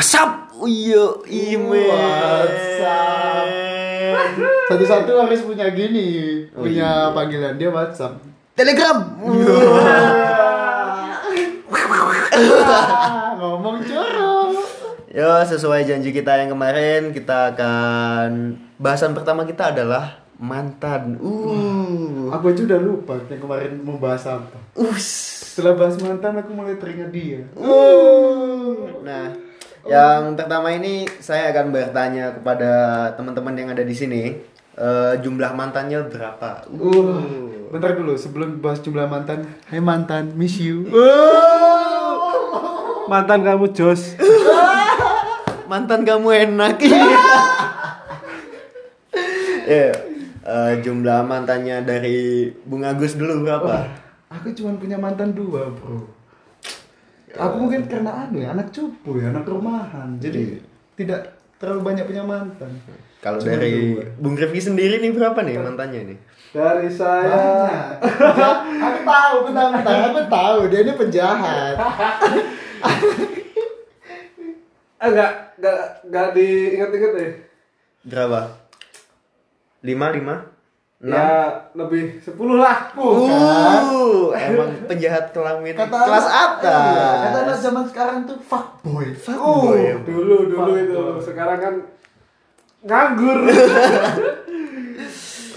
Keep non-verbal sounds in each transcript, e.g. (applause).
WhatsApp. Oh iya, email. WhatsApp. Satu-satu harus punya gini, Oh, punya iya. panggilan dia WhatsApp. Telegram. Ah, (laughs) ngomong curang. Yo, sesuai janji kita yang kemarin, kita akan bahasan pertama kita adalah mantan. Uh. Aku aja udah lupa yang kemarin mau bahas apa. Us. Setelah bahas mantan aku mulai teringat dia. Uh. Nah, yang pertama ini saya akan bertanya kepada teman-teman yang ada di sini, eh, jumlah mantannya berapa? Uh, bentar dulu sebelum bahas jumlah mantan. Hai mantan, miss you. (laughs) Mantan kamu Jos. (laughs) Mantan kamu enak. (laughs) Ya, eh, jumlah mantannya dari Bung Agus dulu berapa? Aku cuma punya mantan dua, bro. Aku mungkin karena anu ya, anak cupu ya, anak rumahan. Jadi tidak terlalu banyak punya mantan. Kalau dari dua. Bung Rifki sendiri nih berapa nih mantannya nih? Dari saya (laughs) aku tahu, bentar, bentar. Aku tahu dia ini penjahat. (laughs) ah enggak enggak enggak diingat-ingat deh. Berapa? Lima, lima? Enam? Ya lebih 10 lah. Bukan. Uh, emang penjahat kelamin Kata kelas atas. Iya, kata anak zaman sekarang tuh fuckboy. Fuckboy. Uh, dulu dulu itu. Sekarang kan nganggur. (laughs)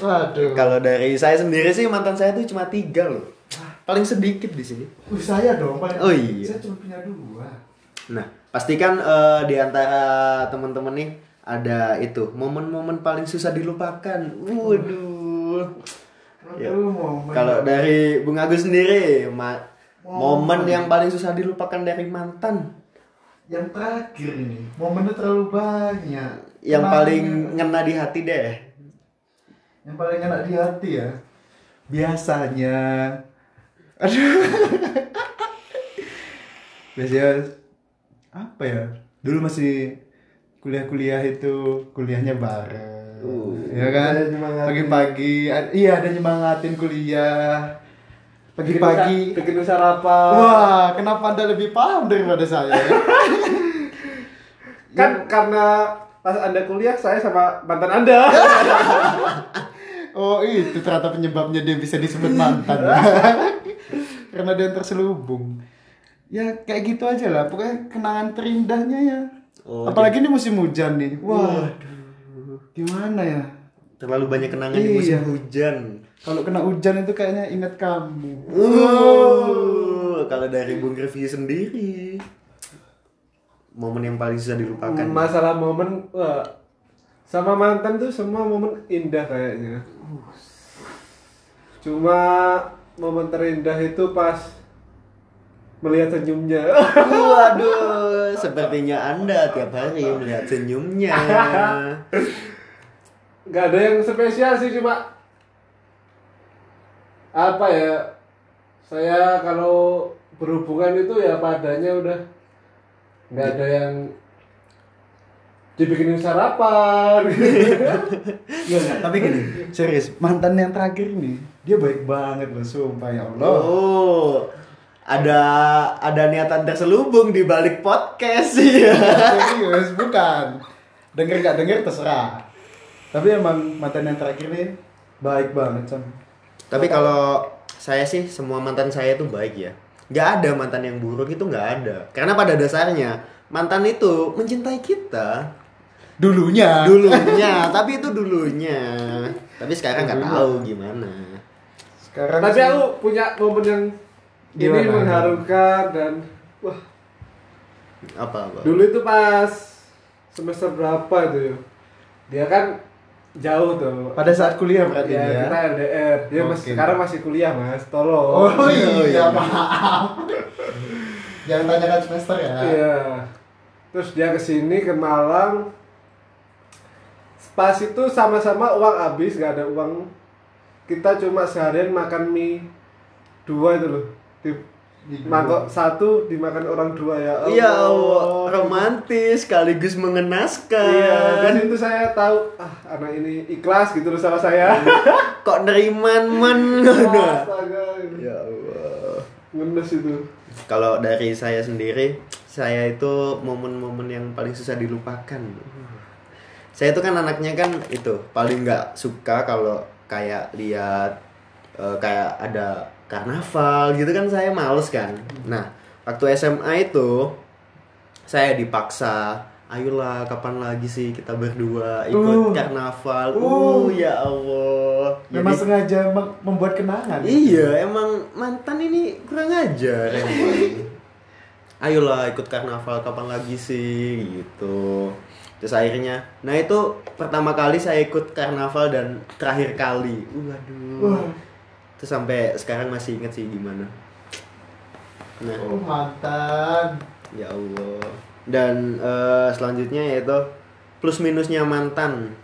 Waduh. Kalau dari saya sendiri sih mantan saya tuh cuma tiga loh. Paling sedikit di sini. Uh, saya dong paling. Oh, iya. Saya cuma punya dua. Nah, pastikan eh, di antara teman-teman nih ada itu momen-momen paling susah dilupakan. Waduh. Ya. Momen. Kalau dari Bung Agus sendiri, ma- momen yang paling susah dilupakan dari mantan, yang terakhir ini momennya terlalu banyak. yang Kenangan- paling ngena di hati deh. yang paling enak di hati ya. Biasanya aduh. (laughs) Biasanya apa ya? Dulu masih kuliah-kuliah itu kuliahnya bareng. Uh, ya kan? Pagi-pagi iya ada nyemangatin kuliah. Pagi-pagi bikin sarapan. Wah, kenapa Anda lebih paham daripada saya? ya? (laughs) Kan karena pas Anda kuliah saya sama mantan Anda. (laughs) Oh itu ternyata penyebabnya dia bisa disebut mantan (laughs) Karena dia yang terselubung Ya kayak gitu aja lah Pokoknya kenangan terindahnya ya Oh, Apalagi ini musim hujan nih Wah Gimana ya Terlalu banyak kenangan di Iya. musim hujan. Kalau kena hujan itu kayaknya ingat kamu Uh, kalau dari Bung Review sendiri, momen yang paling susah dilupakan. Masalah momen wah, sama mantan tuh semua momen indah kayaknya. Cuma momen terindah itu pas melihat senyumnya. Waduh, sepertinya Anda tiap hari melihat senyumnya. (laughs) Gak ada yang spesial sih cuma apa ya saya kalau berhubungan itu ya padanya udah nggak ada yang dibikinin sarapan (laughs) Iya nggak? Tapi gini Serius Mantan yang terakhir ini Dia baik banget loh Sumpah ya Allah Oh, ada ada niatan terselubung di balik podcast ya. Serius bukan Denger gak denger terserah Tapi emang mantan yang terakhir nih Baik banget Sam Tapi kalau saya sih semua mantan saya itu baik ya. Nggak ada mantan yang buruk itu nggak ada. Karena pada dasarnya mantan itu mencintai kita Dulunya dulunya, (laughs) tapi itu dulunya. Tapi sekarang nggak tahu gimana. Sekarang tapi sih- aku punya momen yang ini Gimana? mengharukan dan wah Apa apa? dulu itu pas semester berapa itu ya dia kan jauh tuh Pada saat kuliah berarti ya, ya kita LDR dia masih Oke. sekarang masih kuliah mas tolong Oh iya. iya maaf Jangan tanyakan semester ya Iya. Terus dia ke sini ke Malang. Pas itu sama-sama uang habis, nggak ada uang. Kita cuma seharian makan mie dua itu loh. Di. Mangkok satu dimakan orang dua ya. Allah. Ya Allah, romantis sekaligus mengenaskan. Iya, dan itu saya tahu ah anak ini ikhlas gitu loh sama saya. Kok neriman men? (laughs) Astaga. ya Allah. Ngenes itu. Kalau dari saya sendiri, saya itu momen-momen yang paling susah dilupakan. Saya itu kan anaknya kan itu paling nggak suka kalau kayak lihat eh, kayak ada karnaval gitu kan saya males kan. Nah waktu SMA itu saya dipaksa ayolah kapan lagi sih kita berdua ikut Uh. karnaval. Uh Uh. ya Allah. Memang Jadi- sengaja mem- membuat kenangan. Iya, emang mantan ini kurang ajar emang. (laughs) Ayolah ikut karnaval kapan lagi sih gitu. Terus akhirnya, nah itu pertama kali saya ikut karnaval dan terakhir kali. Waduh. Wah. Terus sampai sekarang masih inget sih gimana. Nah, Oh, mantan. ya Allah. Dan eh, selanjutnya yaitu plus minusnya mantan.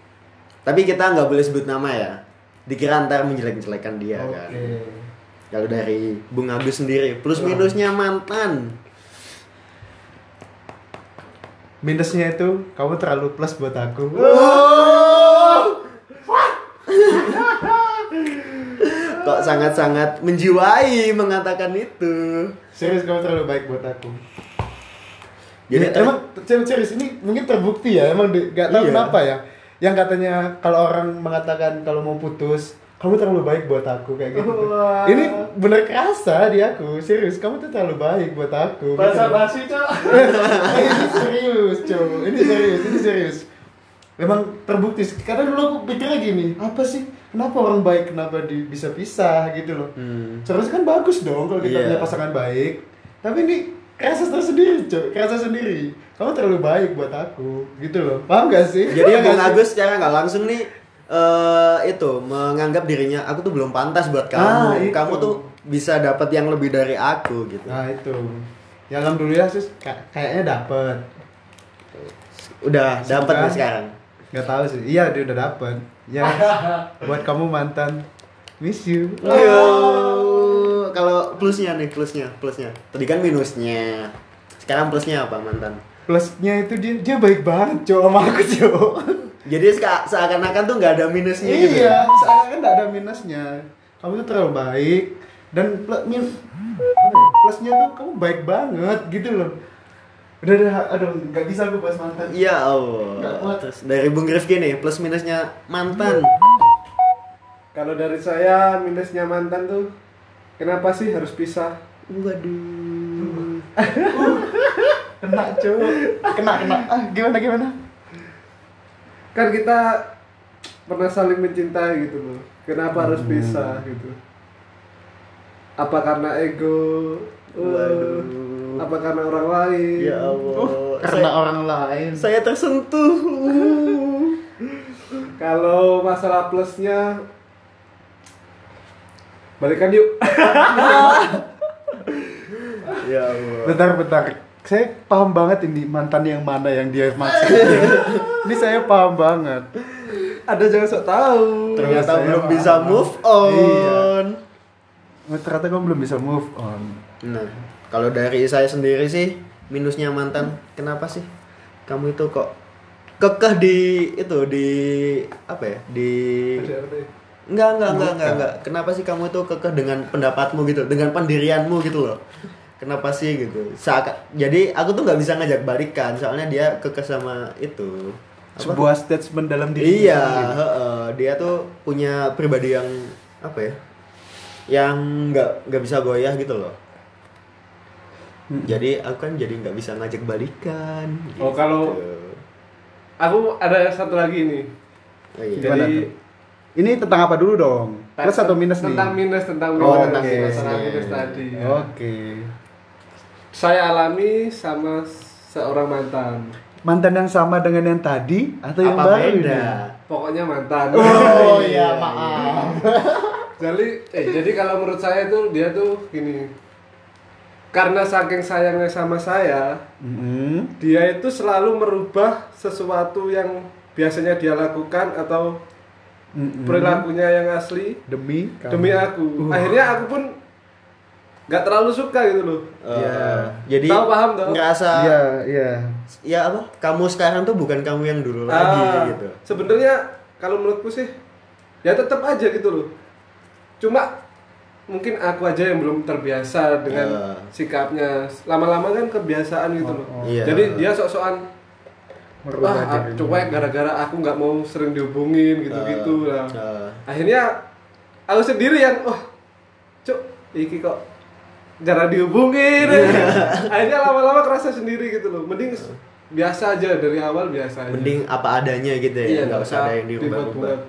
Tapi kita nggak boleh sebut nama ya. Dikira ntar menjelek-jelekan dia Oke. kan. Kalau dari Bung Agus sendiri, plus minusnya mantan. Minusnya itu kamu terlalu plus buat aku. Kok sangat-sangat menjiwai mengatakan itu. Serius kamu terlalu baik buat aku. Jadi ter- emang ser- serius ini mungkin terbukti ya emang di- nggak tahu Iya. kenapa ya. Yang katanya kalau orang mengatakan kalau mau putus kamu terlalu baik buat aku kayak gitu. Wah. Ini bener kerasa di aku serius kamu tuh terlalu baik buat aku. Bahasa gitu. basi, Cok. (laughs) ini serius, cow. Ini serius, ini serius. Memang terbukti. Kadang dulu aku pikirnya gini, apa sih? Kenapa orang baik kenapa di, bisa pisah gitu loh? Hmm. Seharusnya kan bagus dong kalau kita Iya. punya pasangan baik. Tapi ini kerasa tersendiri, cow. Kerasa sendiri. Kamu terlalu baik buat aku, gitu loh. Paham gak sih? Jadi Paham Bung? Agus secara nggak langsung nih eh itu menganggap dirinya aku tuh belum pantas buat kamu. Ah, itu. kamu tuh bisa dapat yang lebih dari aku gitu. Nah itu. Ya alhamdulillah sih ka- kayaknya dapet. Udah dapat sekarang. Gak tahu sih. Iya dia udah dapet. Ya (laughs) buat kamu mantan. Miss you. Kalau plusnya nih, plusnya, plusnya. Tadi kan minusnya. Sekarang plusnya apa mantan? plusnya itu dia dia baik banget cowok sama aku cowok Jadi seakan-akan tuh nggak ada minusnya gitu. iya ya? seakan kan nggak ada minusnya kamu tuh terlalu baik dan plus min apa ya, plusnya tuh kamu baik banget gitu loh udah udah aduh nggak bisa aku bahas mantan Iya Nggak Allah. kuat. Terus dari Bung Rifki nih, plus minusnya mantan. Kalau dari saya minusnya mantan tuh kenapa sih harus pisah? Waduh. (laughs) kena cowok kena kena ah gimana gimana Kan kita pernah saling mencintai gitu loh. Kenapa harus pisah gitu? Apa karena ego? Eh, Waduh. apa karena orang lain? Ya Allah. Uh, karena orang lain saya tersentuh. (laughs) Kalau masalah plusnya balikan yuk. (laughs) ya Allah. bentar bentar saya paham banget ini mantan yang mana yang dia maksud (laughs) ini saya paham banget Ada jangan sok tahu. Ternyata saya belum paham. bisa move on. Iya. ternyata kamu belum bisa move on Nah, kalau dari saya sendiri sih minusnya mantan, kenapa sih? Kamu itu kok kekeh di itu di apa ya? Di enggak enggak enggak enggak enggak. Kenapa sih kamu itu kekeh dengan pendapatmu gitu dengan pendirianmu gitu loh? Kenapa sih gitu? Seakan, jadi aku tuh nggak bisa ngajak balikan soalnya dia kekeh sama itu. Apa? sebuah statement dalam diri iya heeh. dia tuh punya pribadi yang apa ya? Yang nggak nggak bisa goyah gitu loh Mm-mm. jadi aku kan jadi nggak bisa ngajak balikan Oh, kalau- gitu. Aku ada satu lagi nih. oh, iya. Jadi tuh? ini tentang apa dulu dong plus atau minus nih tentang minus tentang Oh, minus tentang Oke. minus. Tentang minus tadi. ya. oke Saya alami sama seorang mantan. mantan yang sama dengan yang tadi atau yang apa baru beda? Pokoknya mantan. oh (laughs) iya maaf jadi eh jadi kalau menurut saya tuh dia tuh gini. Karena saking sayangnya sama saya, Mm-mm. dia itu selalu merubah sesuatu yang biasanya dia lakukan atau Mm-mm. perilakunya yang asli demi kamu. demi aku. Uh. Akhirnya aku pun nggak terlalu suka gitu loh. Iya. jadi Tahu, paham, tahu? ngerasa iya iya ya apa kamu sekarang tuh bukan kamu yang dulu lagi Ah, gitu Sebenarnya kalau menurutku sih ya tetap aja gitu loh. Cuma mungkin aku aja yang belum terbiasa dengan Ah. sikapnya lama-lama kan kebiasaan gitu loh Oh, oh. Iya. jadi dia sok-sokan Merubah wah dirinya. cuek gara-gara aku nggak mau sering dihubungin gitu-gitu lah Ah. akhirnya aku sendiri yang wah cuk iki kok jarang dihubungin (laughs) akhirnya lama-lama kerasa sendiri gitu loh mending biasa aja dari awal biasa aja mending apa adanya gitu ya Iya, nggak usah ada yang dibuat-buat.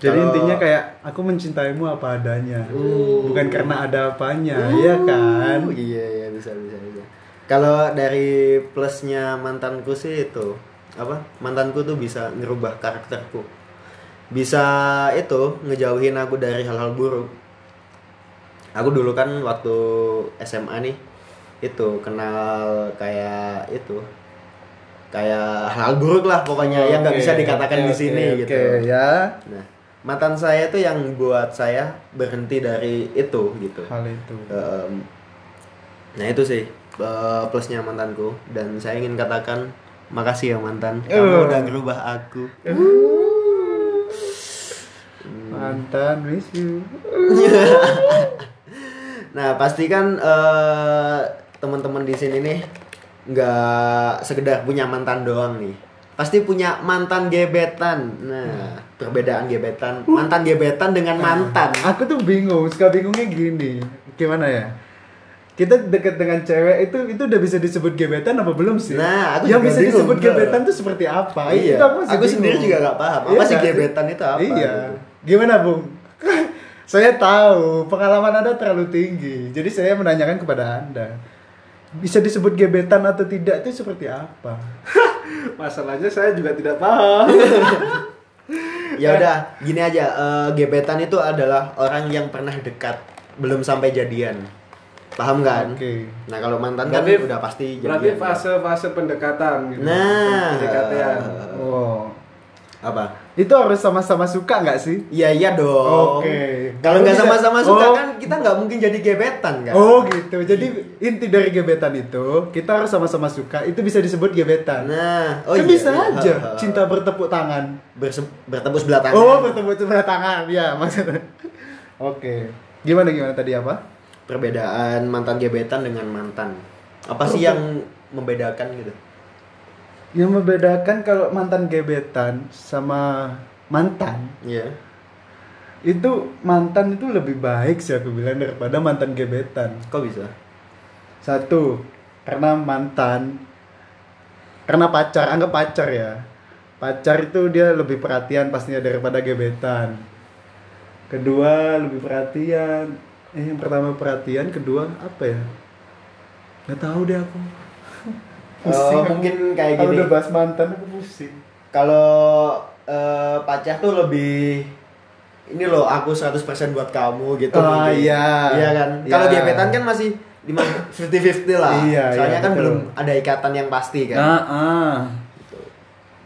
Jadi Kalau- intinya kayak aku mencintaimu apa adanya, Uh. bukan karena ada apanya, iya kan? Oh, iya iya bisa bisa bisa. Kalau dari plusnya mantanku sih itu apa? Mantanku tuh bisa ngerubah karakterku. Bisa itu ngejauhin aku dari hal-hal buruk. Aku dulu kan waktu SMA nih itu kenal kayak itu kayak hal buruk lah pokoknya yang nggak Oke, bisa dikatakan di oke, sini oke, gitu. ya. Nah, mantan saya tuh yang buat saya berhenti dari itu gitu. Hal itu. Em, nah itu sih eh, plusnya mantanku dan saya ingin katakan makasih ya mantan kamu Uh. udah ngerubah aku. Mantan miss you. (laughs) Nah pasti kan eh, teman-teman di sini nih nggak sekedar punya mantan doang nih. Pasti punya mantan gebetan. Nah perbedaan gebetan mantan gebetan dengan mantan. Aku tuh bingung, suka bingungnya gini. Gimana ya? Kita deket dengan cewek itu itu udah bisa disebut gebetan apa belum sih? Nah, aku yang bisa bingung, disebut bener. gebetan tuh seperti apa? Iya, Itu masih aku sendiri juga nggak paham. Apa Iya sih nggak gebetan itu apa, Iya. gitu. Gimana, Bung? (laughs) saya tahu pengalaman Anda terlalu tinggi. Jadi saya menanyakan kepada Anda. Bisa disebut gebetan atau tidak itu seperti apa? (laughs) masalahnya saya juga tidak paham (laughs) Ya udah, gini aja. eh, gebetan itu adalah orang yang pernah dekat, belum sampai jadian. Paham kan? Oke. Nah kalau mantan kan Berarti- udah pasti berarti jadian. fase-fase pendekatan gitu Nah, pendekatan Oh. apa? Itu harus sama-sama suka nggak sih? Iya iya dong. Oke. Kalau nggak sama-sama suka Oh. kan kita nggak mungkin jadi gebetan kan? Oh gitu. Jadi inti dari gebetan itu kita harus sama-sama suka. Itu bisa disebut gebetan. Nah, oh kan iya, bisa iya. aja cinta bertepuk tangan. Berse- bertemu sebelah tangan. Oh bertepuk sebelah tangan. Ya maksudnya. (laughs) Oke. Gimana gimana tadi apa? Perbedaan mantan gebetan dengan mantan. Apa sih yang membedakan gitu? Yang membedakan kalau mantan gebetan sama mantan Iya. itu mantan itu lebih baik sih aku bilang daripada mantan gebetan. Kok bisa? Satu, karena mantan, karena pacar, anggap pacar ya. Pacar itu dia lebih perhatian pastinya daripada gebetan. Kedua, lebih perhatian. Eh, yang pertama perhatian, kedua apa ya? Nggak tahu deh aku. Oh, mungkin kayak Kalau gini. udah bahas mantan aku pusing. Kalau eh, pacar tuh lebih ini loh aku 100% buat kamu gitu Ah, mungkin. iya. Iya kan? Iya. Kalau gebetan kan masih di 50-50 (laughs) lah. Iya, Soalnya iya, kan betul. belum ada ikatan yang pasti kan. ah.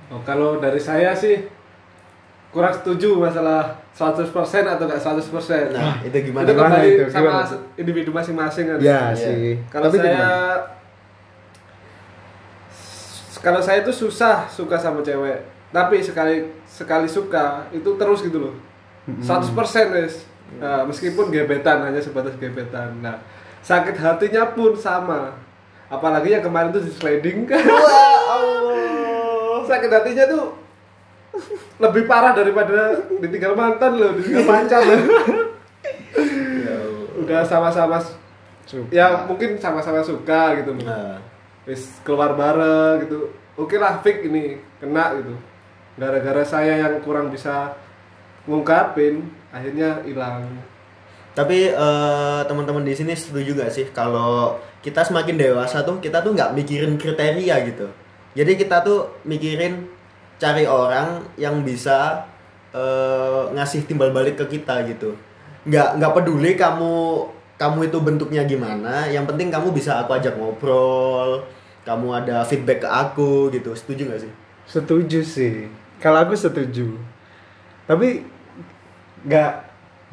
oh, kalau dari saya sih kurang setuju masalah 100% atau nggak 100% Nah, itu gimana? itu Gimana kembali itu? sama Gimana? individu masing-masing kan Ya Iya. sih. kalau Tapi saya gimana? Kalau saya itu susah suka sama cewek. Tapi sekali sekali suka itu terus gitu loh. 100% guys nah, meskipun gebetan hanya sebatas gebetan. Nah sakit hatinya pun sama. Apalagi yang kemarin tuh di sliding kan (laughs) Allah. sakit hatinya tuh lebih parah daripada ditinggal mantan loh ditinggal pacar loh. (laughs) Udah sama-sama ya mungkin sama-sama suka gitu loh. Nah, wis keluar bareng gitu oke lah fix ini kena gitu gara-gara saya yang kurang bisa ngungkapin akhirnya hilang tapi eh, teman-teman di sini setuju gak sih kalau kita semakin dewasa tuh kita tuh nggak mikirin kriteria gitu. Jadi kita tuh mikirin cari orang yang bisa eh, ngasih timbal balik ke kita gitu. Nggak nggak peduli kamu kamu itu bentuknya gimana, yang penting kamu bisa aku ajak ngobrol, kamu ada feedback ke aku gitu. Setuju gak sih? Setuju sih. Kalau aku setuju. Tapi nggak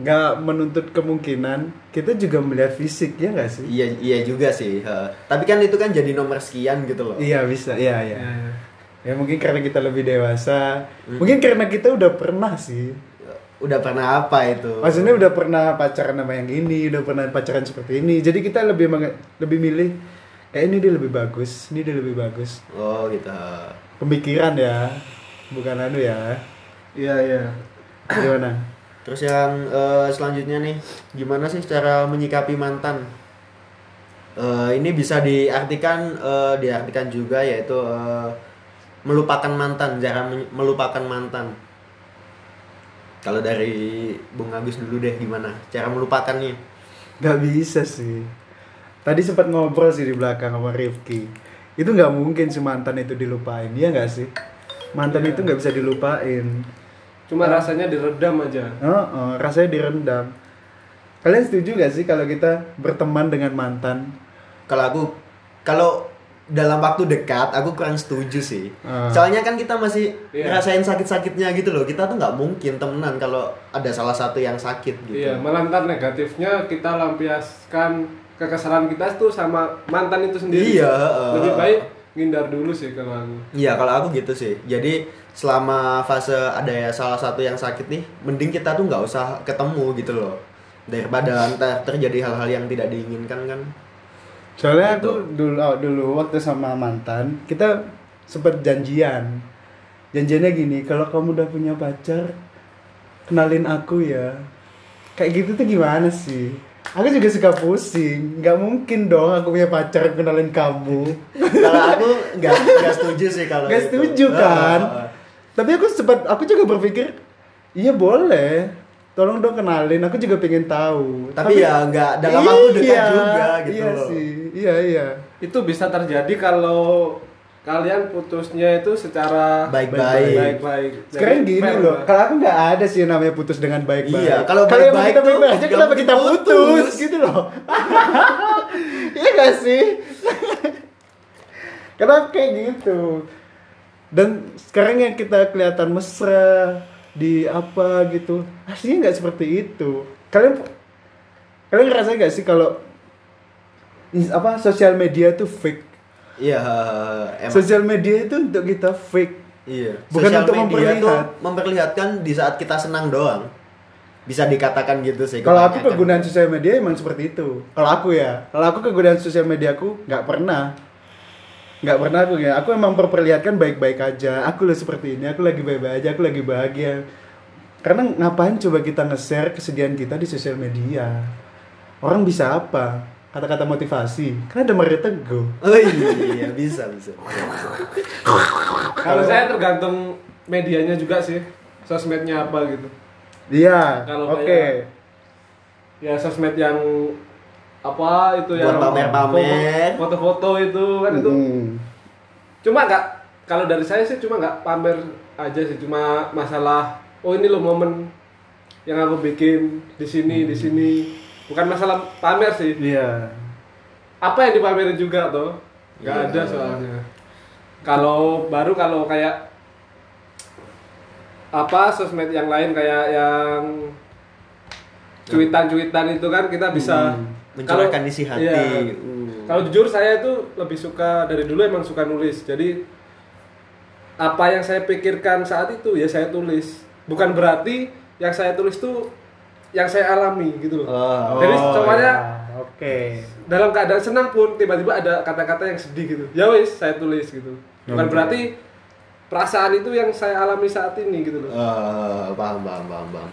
nggak menuntut kemungkinan kita juga melihat fisik ya nggak sih? Iya iya juga sih. ha. Tapi kan itu kan jadi nomor sekian gitu loh. Iya bisa, iya iya. Ya, Ya mungkin karena kita lebih dewasa, mungkin karena kita udah pernah sih. Udah pernah apa itu Maksudnya udah pernah pacaran sama yang ini, udah pernah pacaran seperti ini. Jadi kita lebih lebih milih kayak ini dia lebih bagus, ini dia lebih bagus. oh gitu Pemikiran ya, bukan anu ya. Iya iya. Gimana? terus yang eh, selanjutnya nih gimana sih cara menyikapi mantan Eh, ini bisa diartikan eh, diartikan juga yaitu eh, melupakan mantan cara melupakan mantan kalau dari Bung Agus dulu deh gimana cara melupakannya Gak bisa sih. Tadi sempat ngobrol sih di belakang sama Rifki. Itu nggak mungkin si mantan itu dilupain, iya nggak sih? Mantan itu nggak bisa dilupain. Cuma rasanya diredam aja. Oh, oh, rasanya direndam. Kalian setuju gak sih kalau kita berteman dengan mantan? kalau aku kalau dalam waktu dekat aku kurang setuju sih Ah. soalnya kan kita masih Iya. ngerasain sakit-sakitnya gitu loh kita tuh nggak mungkin temenan kalau ada salah satu yang sakit gitu Iya, malah ntar negatifnya kita lampiaskan kekesalan kita tuh sama mantan itu sendiri. Iya, heeh. Lebih baik ngindar dulu sih kalau aku. Iya kalau aku gitu sih. Jadi selama fase ada ya salah satu yang sakit nih, mending kita tuh nggak usah ketemu gitu loh. Daripada ntar terjadi hal-hal yang tidak diinginkan kan. Soalnya Gitu. aku dulu oh, dulu waktu sama mantan, kita sempat janjian. Janjiannya gini, kalau kamu udah punya pacar, kenalin aku ya. Kayak gitu tuh gimana sih? Aku juga suka pusing. Nggak mungkin dong aku punya pacar kenalin kamu. kalau aku nggak nggak setuju sih kalau Nggak setuju kan? Heeh. Tapi aku sempat, aku juga berpikir, iya boleh. Tolong dong kenalin, aku juga pengen tahu. Tapi ya nggak dalam waktu dekat juga gitu iya loh. Sih. Iya iya. Itu bisa terjadi kalau kalian putusnya itu secara Baik-baik. baik-baik. Sekarang gini loh, kalau aku nggak ada sih namanya putus dengan baik-baik. Iya, kalau baik-baik kita tuh baik-baik aja kenapa kita putus? putus. gitu loh. (laughs) Iya gak sih? Kenapa kayak gitu? Dan sekarang yang kita kelihatan mesra di apa gitu, aslinya nggak seperti itu. Kalian kalian ngerasa gak sih kalau apa sosial media itu fake? Iya, emang. Sosial media itu untuk kita fake. Iya. Bukan Sosial untuk media memperlihat. memperlihatkan di saat kita senang doang. Bisa dikatakan gitu sih. Kalau aku kegunaan sosial media emang seperti itu. Kalau aku ya, kalau aku kegunaan sosial media aku nggak pernah, nggak pernah aku ya. Aku emang memperlihatkan baik-baik aja. Aku loh seperti ini, aku lagi baik-baik aja, aku lagi bahagia. Karena ngapain coba kita nge-share kesedihan kita di sosial media? Orang bisa apa? Kata-kata motivasi. Kan ada Mario Teguh. Oh iya, bisa bisa. Kalau saya tergantung medianya juga sih. Sosmednya apa gitu. Iya, Kalau oke. kayak- Ya sosmed yang apa itu Buat yang pamer-pamer. foto-foto itu kan itu Mm. cuma nggak kalau dari saya sih cuma nggak pamer aja sih cuma masalah oh ini loh momen yang aku bikin di sini di sini bukan masalah pamer sih Iya. apa yang dipamerin juga tuh nggak Iya. ada soalnya kalau baru kalau kayak apa sosmed yang lain kayak yang cuitan-cuitan itu kan kita bisa Hmm, mencurahkan isi hati. Iya. Uh. Kalau jujur saya itu lebih suka dari dulu emang suka nulis. Jadi apa yang saya pikirkan saat itu ya saya tulis. Bukan berarti yang saya tulis tuh yang saya alami gitu loh. Oh. Jadi semuanya ya, oke. dalam keadaan senang pun tiba-tiba ada kata-kata yang sedih gitu. Ya wis saya tulis gitu. Bukan Oke. berarti perasaan itu yang saya alami saat ini gitu loh. Eh, paham paham paham paham.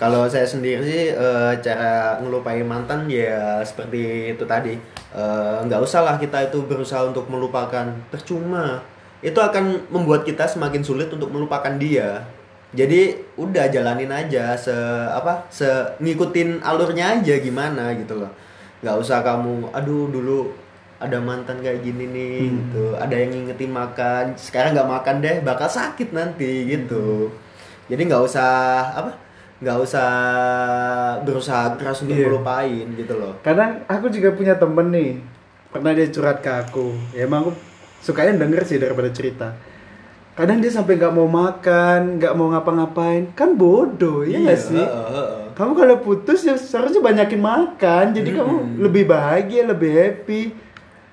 Kalau saya sendiri sih eh, cara ngelupain mantan ya seperti itu tadi. Eh, nggak usah lah kita itu berusaha untuk melupakan. Percuma. Itu akan membuat kita semakin sulit untuk melupakan dia. Jadi udah jalanin aja se apa se ngikutin alurnya aja gimana gitu loh. Nggak usah kamu aduh dulu ada mantan kayak gini nih gitu. Ada yang ngingetin makan, sekarang nggak makan deh bakal sakit nanti gitu. Jadi nggak usah apa? Nggak usah berusaha keras untuk Iya. melupain gitu loh. kadang aku juga punya temen nih pernah dia curhat ke aku ya emang aku sukanya denger sih daripada cerita kadang dia sampai nggak mau makan nggak mau ngapa-ngapain kan bodoh ya nggak sih heeh, heeh. kamu kalau putus ya seharusnya banyakin makan jadi kamu lebih bahagia lebih happy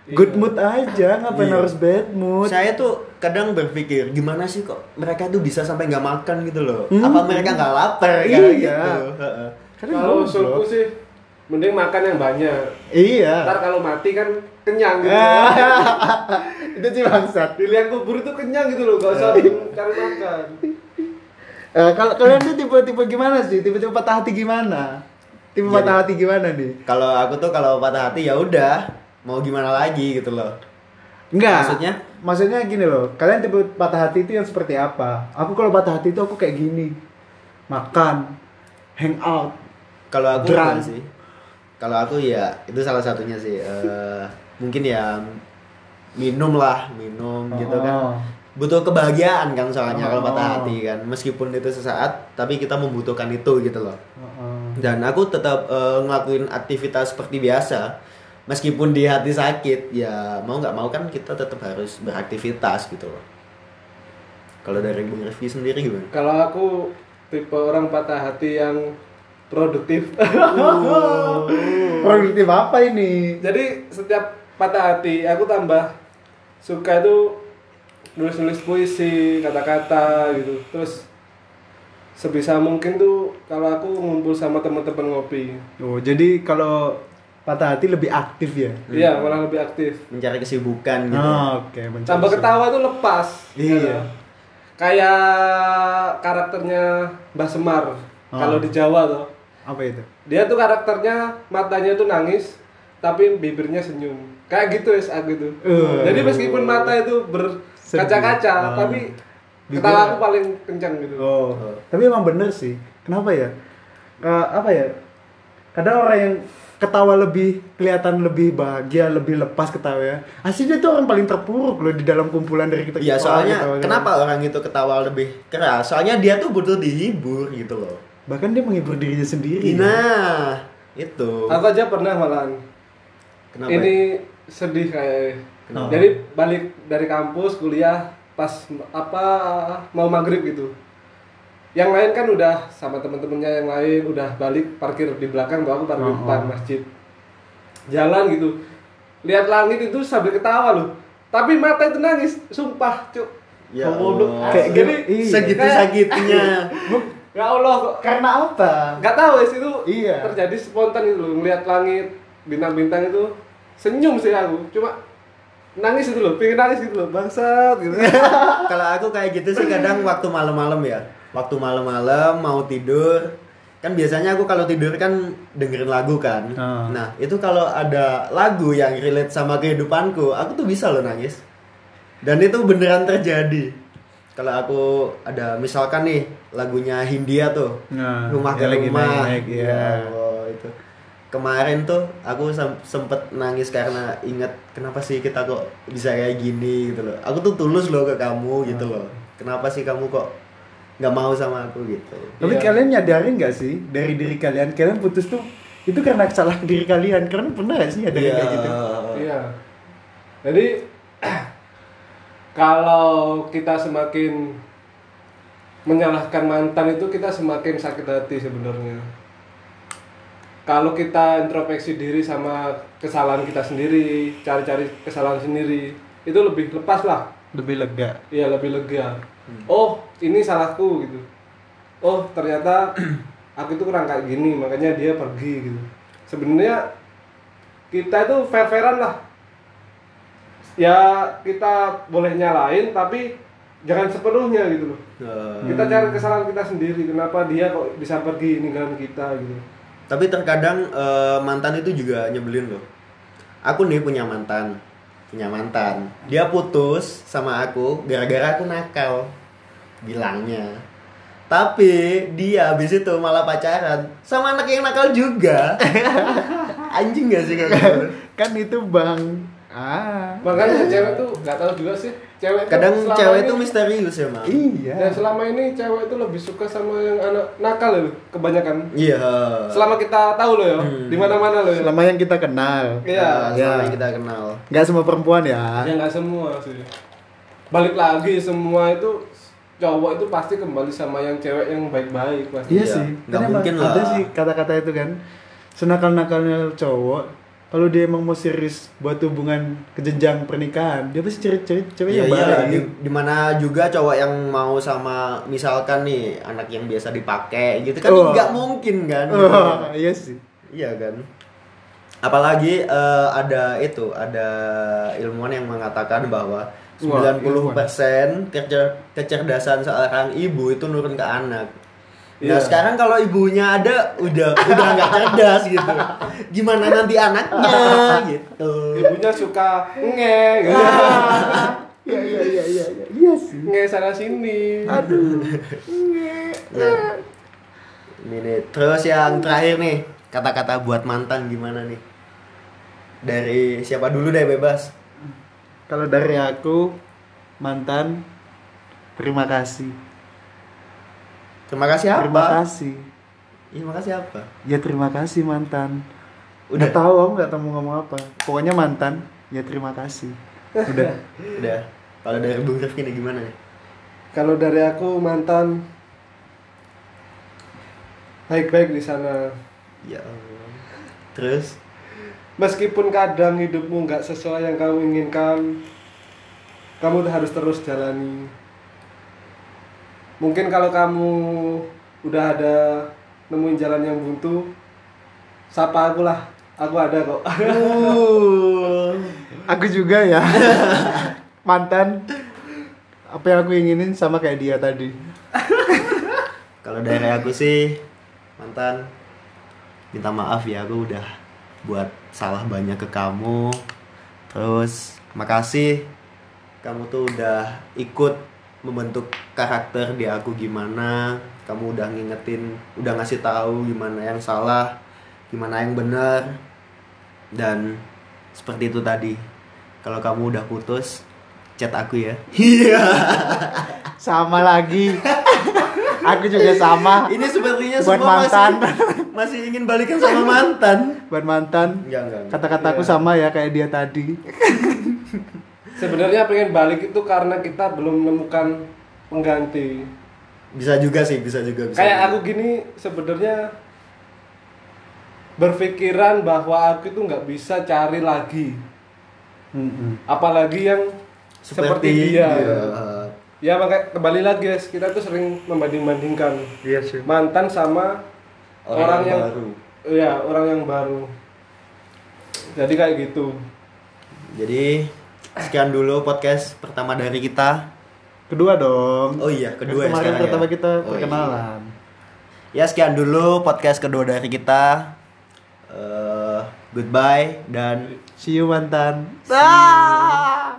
good Iya. mood aja ngapain Iya. harus bad mood Saya tuh kadang berpikir gimana sih kok mereka tuh bisa sampai nggak makan gitu loh. Hmm. Apa mereka nggak lapar Iya. kayak gitu. Kalau usulku sih mending makan yang banyak. iya Ntar kalau mati kan kenyang gitu. (laughs) itu sih bangsat Di liang kubur itu kenyang gitu loh, gak usah cari makan. Eh, kalau kalian tuh tipe-tipe gimana sih tipe-tipe patah hati gimana tipe Jadi- patah hati gimana nih Kalau aku tuh kalau patah hati ya udah mau gimana lagi gitu loh. Enggak. Maksudnya? Maksudnya gini loh. Kalian tipe patah hati itu yang seperti apa? Aku kalau patah hati itu aku kayak gini. Makan, hang out. Kalau aku enggak sih. Kalau aku ya itu salah satunya sih. Eh, (laughs) mungkin ya minum lah, minum gitu kan. Oh. Butuh kebahagiaan kan soalnya kalau Oh. patah hati kan. Meskipun itu sesaat, tapi kita membutuhkan itu gitu loh. Heeh. Dan aku tetap eh, ngelakuin aktivitas seperti biasa. Meskipun di hati sakit, ya mau nggak mau kan kita tetap harus beraktivitas gitu loh. Kalau dari Bung Rifki sendiri gimana? Kalau aku tipe orang patah hati yang produktif. (laughs) Produktif apa ini? Jadi setiap patah hati aku tambah suka itu nulis-nulis puisi, kata-kata gitu. Terus sebisa mungkin tuh kalau aku ngumpul sama teman-teman ngopi. Oh, jadi kalau patah hati lebih aktif ya? Iya, malah lebih aktif. Mencari kesibukan gitu. Oh, oke. mencari Tambah ketawa tuh lepas. Iya. Kayak karakternya Mbah Semar Oh. kalau di Jawa tuh. Apa itu? Dia tuh karakternya matanya tuh nangis tapi bibirnya senyum. Kayak gitu es aku tuh. Uh. Jadi meskipun mata itu berkaca-kaca Sedih. tapi Bibir- ketawa aku paling kencang gitu. Oh. Tapi emang bener sih. Kenapa ya? Ka- apa ya? Kadang orang yang ketawa lebih kelihatan lebih bahagia, lebih lepas ketawa ya. Aslinya tuh orang paling terpuruk loh di dalam kumpulan dari kita. Iya soalnya ketawa- kenapa orang itu ketawa lebih keras? Soalnya dia tuh butuh dihibur gitu loh. Bahkan dia menghibur dirinya sendiri. Nah itu. Aku aja pernah malahan. Kenapa? Ini sedih kayak. Kenapa? Jadi balik dari kampus kuliah pas apa mau maghrib gitu. Yang lain kan udah sama temen-temennya yang lain udah balik parkir di belakang, bawa aku parkir di Oh, depan oh. masjid. Jalan gitu. Lihat langit itu sambil ketawa loh. Tapi mata itu nangis, sumpah, cuk. Ya Goblok. Allah. Kayak Jadi gitu, iya. Segitu sakitnya. (laughs) Ya Allah kok Karena apa? nggak tahu ya itu Iya. terjadi spontan gitu loh ngeliat langit bintang-bintang itu senyum sih aku cuma nangis itu loh pengen nangis gitu loh bangsat gitu (laughs) Kalau aku kayak gitu sih kadang waktu malam-malam ya. Waktu malam-malam mau tidur kan biasanya aku kalau tidur kan dengerin lagu kan. Ah. Nah itu kalau ada lagu yang relate sama kehidupanku, aku tuh bisa loh nangis. Dan itu beneran terjadi. Kalau aku ada misalkan nih lagunya Hindia tuh, Nah, rumah ke lagi rumah, naik, ya iya. Allah, itu kemarin tuh aku sem- sempet nangis karena inget kenapa sih kita kok bisa kayak gini gitu loh. Aku tuh tulus loh ke kamu gitu loh. Kenapa sih kamu kok nggak mau sama aku gitu? Tapi Iya. kalian nyadarin nggak sih dari diri kalian kalian putus tuh itu karena kesalahan diri kalian. Kalian pernah gak sih nyadarin kayak gitu? iya jadi (clears throat) kalau kita semakin menyalahkan mantan itu kita semakin sakit hati sebenarnya kalau kita introspeksi diri sama kesalahan kita sendiri cari-cari kesalahan sendiri itu lebih lepas lah Lebih lega. Iya lebih lega. Oh ini salahku gitu. Oh ternyata (clears throat) aku itu kurang kayak gini makanya dia pergi gitu. Sebenarnya kita itu fair-fairan lah. Ya kita boleh nyalain tapi jangan sepenuhnya gitu loh. Eh, Kita cari kesalahan kita sendiri. Kenapa dia kok bisa pergi ninggalin kita gitu. Tapi terkadang eh, mantan itu juga nyebelin loh. Aku nih punya mantan, punya mantan. Dia putus sama aku gara-gara aku nakal, bilangnya. Tapi dia habis itu malah pacaran sama anak yang nakal juga. (laughs) Anjing gak sih gitu? Kan itu bang. Ah. Makanya cewek tuh nggak tahu juga sih. Cewek tuh Kadang selama cewek ini- itu misterius ya, Mam. Iya. Dan selama ini cewek itu lebih suka sama yang anak nakal loh, kebanyakan. Iya. Selama kita tahu loh ya, Hmm. di mana-mana loh ya. Selama yang kita kenal. Iya. Nah, selama Ya. yang kita kenal. Nggak semua perempuan ya. Ya nggak semua sih. Balik lagi semua itu cowok itu pasti kembali sama yang cewek yang baik-baik pasti. Iya Iya, sih. nggak mungkin Ada lah. sih kata-kata itu kan. Senakal-nakalnya cowok kalau dia emang mau serius buat hubungan ke jenjang pernikahan dia pasti cari-cari cewek Iya yang iya baik. di, di mana juga cowok yang mau sama misalkan nih anak yang biasa dipakai gitu kan Oh. nggak mungkin kan? Oh, (laughs) iya sih. Iya kan? Apalagi eh, ada itu ada ilmuwan yang mengatakan bahwa Wah, 90% kecer kecerdasan seorang ibu itu nurun ke anak Nah Iya. sekarang kalau ibunya ada udah udah nggak cerdas gitu. Gimana nanti anaknya gitu. ibunya suka nge gitu. iya iya iya iya iya iya sih nge sana sini aduh Nah, ini nih. Terus yang terakhir nih kata-kata buat mantan gimana nih? Dari siapa dulu deh bebas. kalau dari aku mantan terima kasih Terima kasih apa? terima kasih Iya, makasih apa? ya terima kasih mantan Udah. udah tahu aku nggak tahu mau ngomong apa pokoknya mantan ya terima kasih udah Udah. Kalau dari Bung Rifki gimana nih? kalau dari aku mantan baik-baik di sana Ya Allah. Terus meskipun kadang hidupmu nggak sesuai yang kamu inginkan kamu harus terus jalani mungkin kalau kamu udah ada nemuin jalan yang buntu sapa aku lah. Aku ada kok. Uh, aku juga ya. Mantan. Apa yang aku inginin sama kayak dia tadi? Kalau dari aku sih mantan minta maaf ya aku udah buat salah banyak ke kamu. Terus makasih kamu tuh udah ikut membentuk karakter di aku gimana kamu udah ngingetin udah ngasih tahu gimana yang salah gimana yang benar. Dan seperti itu tadi. Kalau kamu udah putus chat aku ya. Iya. Sama lagi. Aku juga sama. Ini sepertinya Buat semua mantan. masih masih ingin balikan sama mantan. Buat mantan. Kata-kataku Iya. sama ya kayak dia tadi sebenarnya pengen balik itu karena kita belum menemukan pengganti. Bisa juga sih bisa juga bisa kayak juga. aku gini sebenarnya berpikiran bahwa aku itu nggak bisa cari lagi. Mm-mm. apalagi yang seperti, dia. iya. ya makanya kembali lagi guys kita tuh sering membanding-bandingkan. Iya sih. Mantan sama orang, orang, yang yang baru. Ya orang yang baru. Jadi kayak gitu. Jadi sekian dulu podcast pertama dari kita. Kedua dong. Oh iya kedua ya kemarin sekarang pertama ya? kita Oh, iya. perkenalan. Ya sekian dulu podcast kedua dari kita. Eh, goodbye dan see you mantan. See you.